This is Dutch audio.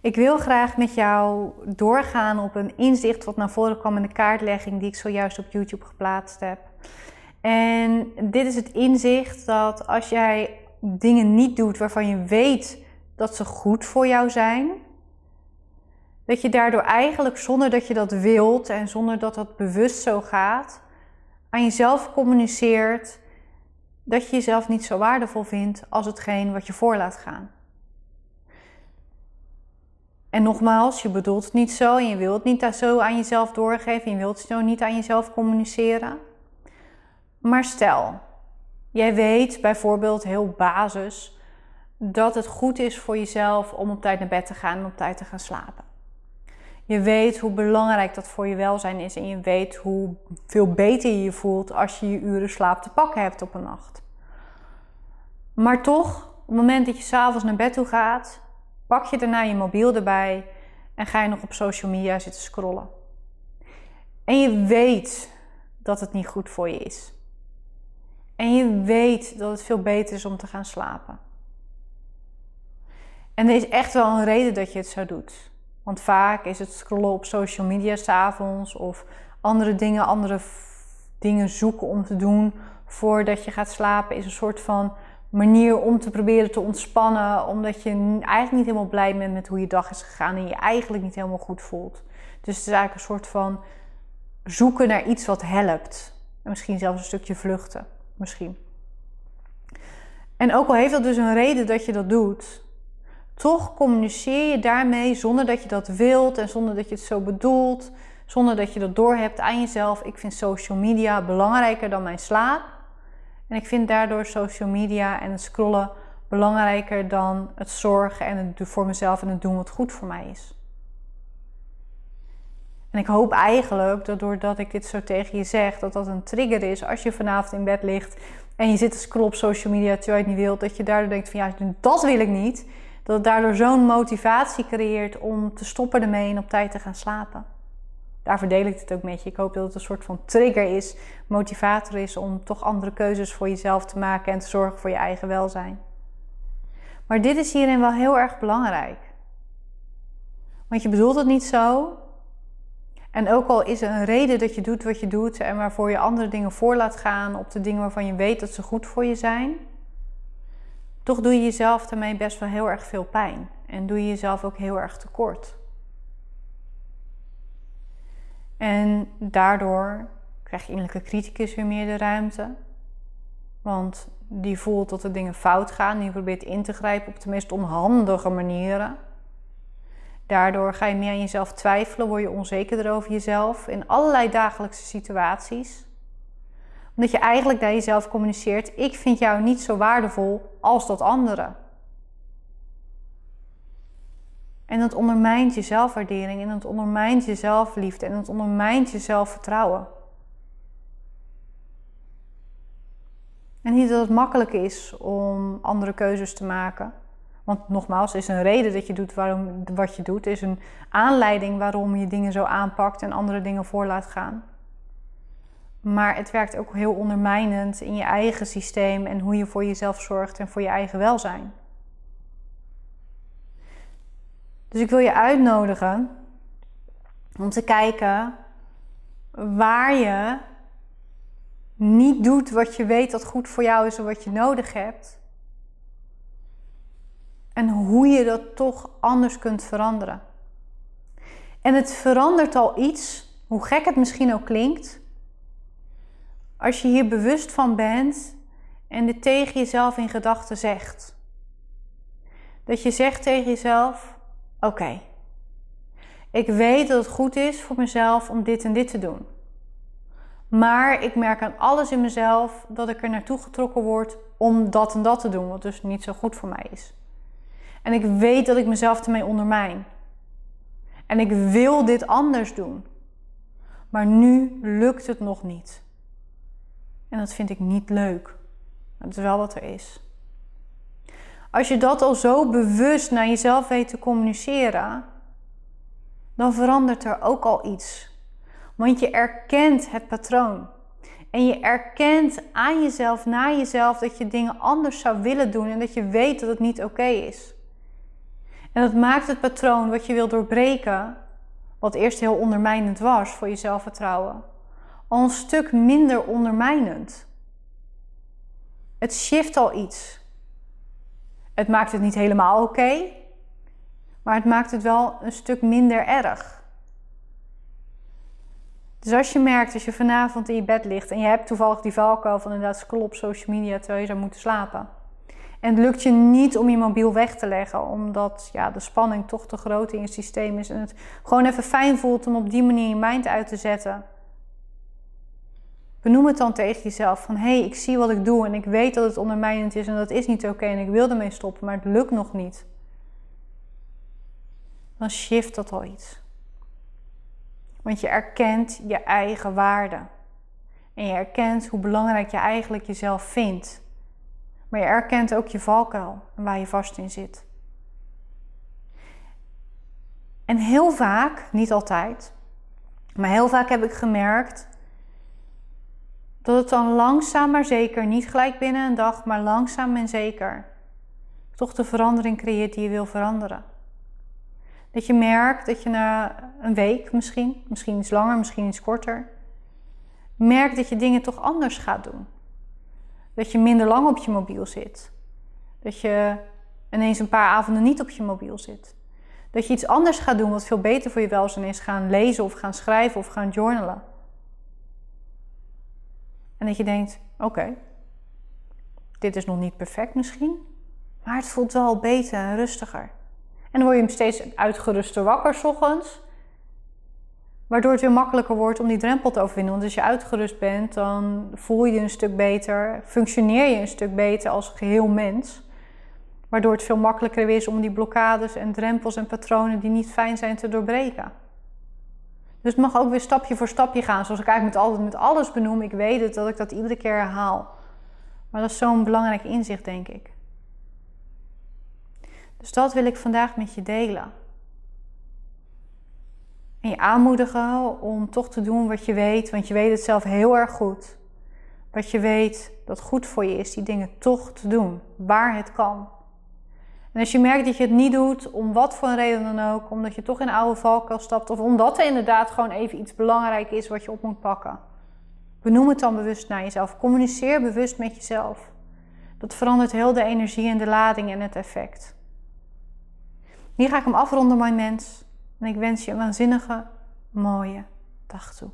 Ik wil graag met jou doorgaan op een inzicht wat naar voren kwam in de kaartlegging die ik zojuist op YouTube geplaatst heb. En dit is het inzicht dat als jij dingen niet doet waarvan je weet dat ze goed voor jou zijn, dat je daardoor eigenlijk zonder dat je dat wilt en zonder dat dat bewust zo gaat, aan jezelf communiceert dat je jezelf niet zo waardevol vindt als hetgeen wat je voor laat gaan. En nogmaals, je bedoelt het niet zo en je wilt het niet zo aan jezelf doorgeven, en je wilt het zo niet aan jezelf communiceren. Maar stel, jij weet bijvoorbeeld heel basis dat het goed is voor jezelf om op tijd naar bed te gaan en op tijd te gaan slapen. Je weet hoe belangrijk dat voor je welzijn is en je weet hoe veel beter je je voelt als je je uren slaap te pakken hebt op een nacht. Maar toch, op het moment dat je s'avonds naar bed toe gaat, pak je daarna je mobiel erbij en ga je nog op social media zitten scrollen. En je weet dat het niet goed voor je is. En je weet dat het veel beter is om te gaan slapen. En er is echt wel een reden dat je het zo doet. Want vaak is het scrollen op social media s'avonds of andere dingen, andere dingen zoeken om te doen voordat je gaat slapen, is een soort van manier om te proberen te ontspannen, omdat je eigenlijk niet helemaal blij bent met hoe je dag is gegaan en je eigenlijk niet helemaal goed voelt. Dus het is eigenlijk een soort van zoeken naar iets wat helpt. En misschien zelfs een stukje vluchten, misschien. En ook al heeft dat dus een reden dat je dat doet, toch communiceer je daarmee zonder dat je dat wilt en zonder dat je het zo bedoelt, zonder dat je dat doorhebt aan jezelf. Ik vind social media belangrijker dan mijn slaap. En ik vind daardoor social media en het scrollen belangrijker dan het zorgen en het voor mezelf en het doen wat goed voor mij is. En ik hoop eigenlijk dat doordat ik dit zo tegen je zeg, dat dat een trigger is als je vanavond in bed ligt en je zit te scrollen op social media terwijl je het niet wilt, dat je daardoor denkt van ja, dat wil ik niet. Dat het daardoor zo'n motivatie creëert om te stoppen ermee en op tijd te gaan slapen. Daar verdeel ik het ook met je. Ik hoop dat het een soort van trigger is, motivator is om toch andere keuzes voor jezelf te maken en te zorgen voor je eigen welzijn. Maar dit is hierin wel heel erg belangrijk. Want je bedoelt het niet zo. En ook al is er een reden dat je doet wat je doet en waarvoor je andere dingen voor laat gaan op de dingen waarvan je weet dat ze goed voor je zijn, toch doe je jezelf daarmee best wel heel erg veel pijn. En doe je jezelf ook heel erg tekort. En daardoor krijg je innerlijke criticus weer meer de ruimte. Want die voelt dat er dingen fout gaan. Die probeert in te grijpen op de meest onhandige manieren. Daardoor ga je meer aan jezelf twijfelen, word je onzekerder over jezelf in allerlei dagelijkse situaties. Omdat je eigenlijk naar jezelf communiceert: ik vind jou niet zo waardevol als dat andere. En dat ondermijnt je zelfwaardering en dat ondermijnt je zelfliefde en dat ondermijnt je zelfvertrouwen. En niet dat het makkelijk is om andere keuzes te maken. Want nogmaals, is een reden dat je doet waarom, wat je doet. Is een aanleiding waarom je dingen zo aanpakt en andere dingen voor laat gaan. Maar het werkt ook heel ondermijnend in je eigen systeem en hoe je voor jezelf zorgt en voor je eigen welzijn. Dus ik wil je uitnodigen om te kijken waar je niet doet wat je weet dat goed voor jou is en wat je nodig hebt. En hoe je dat toch anders kunt veranderen. En het verandert al iets, hoe gek het misschien ook klinkt, als je hier bewust van bent en dit tegen jezelf in gedachten zegt. Dat je zegt tegen jezelf: Oké, ik weet dat het goed is voor mezelf om dit en dit te doen. Maar ik merk aan alles in mezelf dat ik er naartoe getrokken word om dat en dat te doen, wat dus niet zo goed voor mij is. En ik weet dat ik mezelf ermee ondermijn. En ik wil dit anders doen. Maar nu lukt het nog niet. En dat vind ik niet leuk. Dat is wel wat er is. Als je dat al zo bewust naar jezelf weet te communiceren, dan verandert er ook al iets. Want je erkent het patroon. En je erkent aan jezelf, na jezelf, dat je dingen anders zou willen doen en dat je weet dat het niet oké is. En dat maakt het patroon wat je wil doorbreken, wat eerst heel ondermijnend was voor je zelfvertrouwen, al een stuk minder ondermijnend. Het shift al iets. Het maakt het niet helemaal oké, maar het maakt het wel een stuk minder erg. Dus als je merkt, als je vanavond in je bed ligt en je hebt toevallig die valkuil van inderdaad scroll op social media terwijl je zou moeten slapen. En het lukt je niet om je mobiel weg te leggen, omdat ja, de spanning toch te groot in je systeem is. En het gewoon even fijn voelt om op die manier je mind uit te zetten. Benoem het dan tegen jezelf van hé, hey, ik zie wat ik doe en ik weet dat het ondermijnend is en dat is niet oké en ik wil ermee stoppen, maar het lukt nog niet. Dan shift dat al iets. Want je erkent je eigen waarde. En je erkent hoe belangrijk je eigenlijk jezelf vindt. Maar je erkent ook je valkuil en waar je vast in zit. En heel vaak, niet altijd, maar heel vaak heb ik gemerkt dat het dan langzaam maar zeker, niet gelijk binnen een dag, maar langzaam en zeker, toch de verandering creëert die je wil veranderen. Dat je merkt dat je na een week misschien, misschien iets langer, misschien iets korter, merkt dat je dingen toch anders gaat doen. Dat je minder lang op je mobiel zit. Dat je ineens een paar avonden niet op je mobiel zit. Dat je iets anders gaat doen wat veel beter voor je welzijn is. Gaan lezen of gaan schrijven of gaan journalen. En dat je denkt: oké, dit is nog niet perfect misschien, maar het voelt wel beter en rustiger. En dan word je steeds uitgeruster wakker s ochtends. Waardoor het weer makkelijker wordt om die drempel te overwinnen. Want als je uitgerust bent, dan voel je je een stuk beter, functioneer je een stuk beter als geheel mens. Waardoor het veel makkelijker is om die blokkades en drempels en patronen die niet fijn zijn te doorbreken. Dus het mag ook weer stapje voor stapje gaan. Zoals ik eigenlijk met, altijd, met alles benoem. Ik weet het dat ik dat iedere keer herhaal. Maar dat is zo'n belangrijk inzicht, denk ik. Dus dat wil ik vandaag met je delen. En je aanmoedigen om toch te doen wat je weet, want je weet het zelf heel erg goed. Wat je weet dat goed voor je is, die dingen toch te doen, waar het kan. En als je merkt dat je het niet doet, om wat voor een reden dan ook, omdat je toch in een oude valkuil stapt, of omdat er inderdaad gewoon even iets belangrijk is wat je op moet pakken, benoem het dan bewust naar jezelf. Communiceer bewust met jezelf. Dat verandert heel de energie en de lading en het effect. Hier ga ik hem afronden, mijn mens. En ik wens je een waanzinnige, mooie dag toe.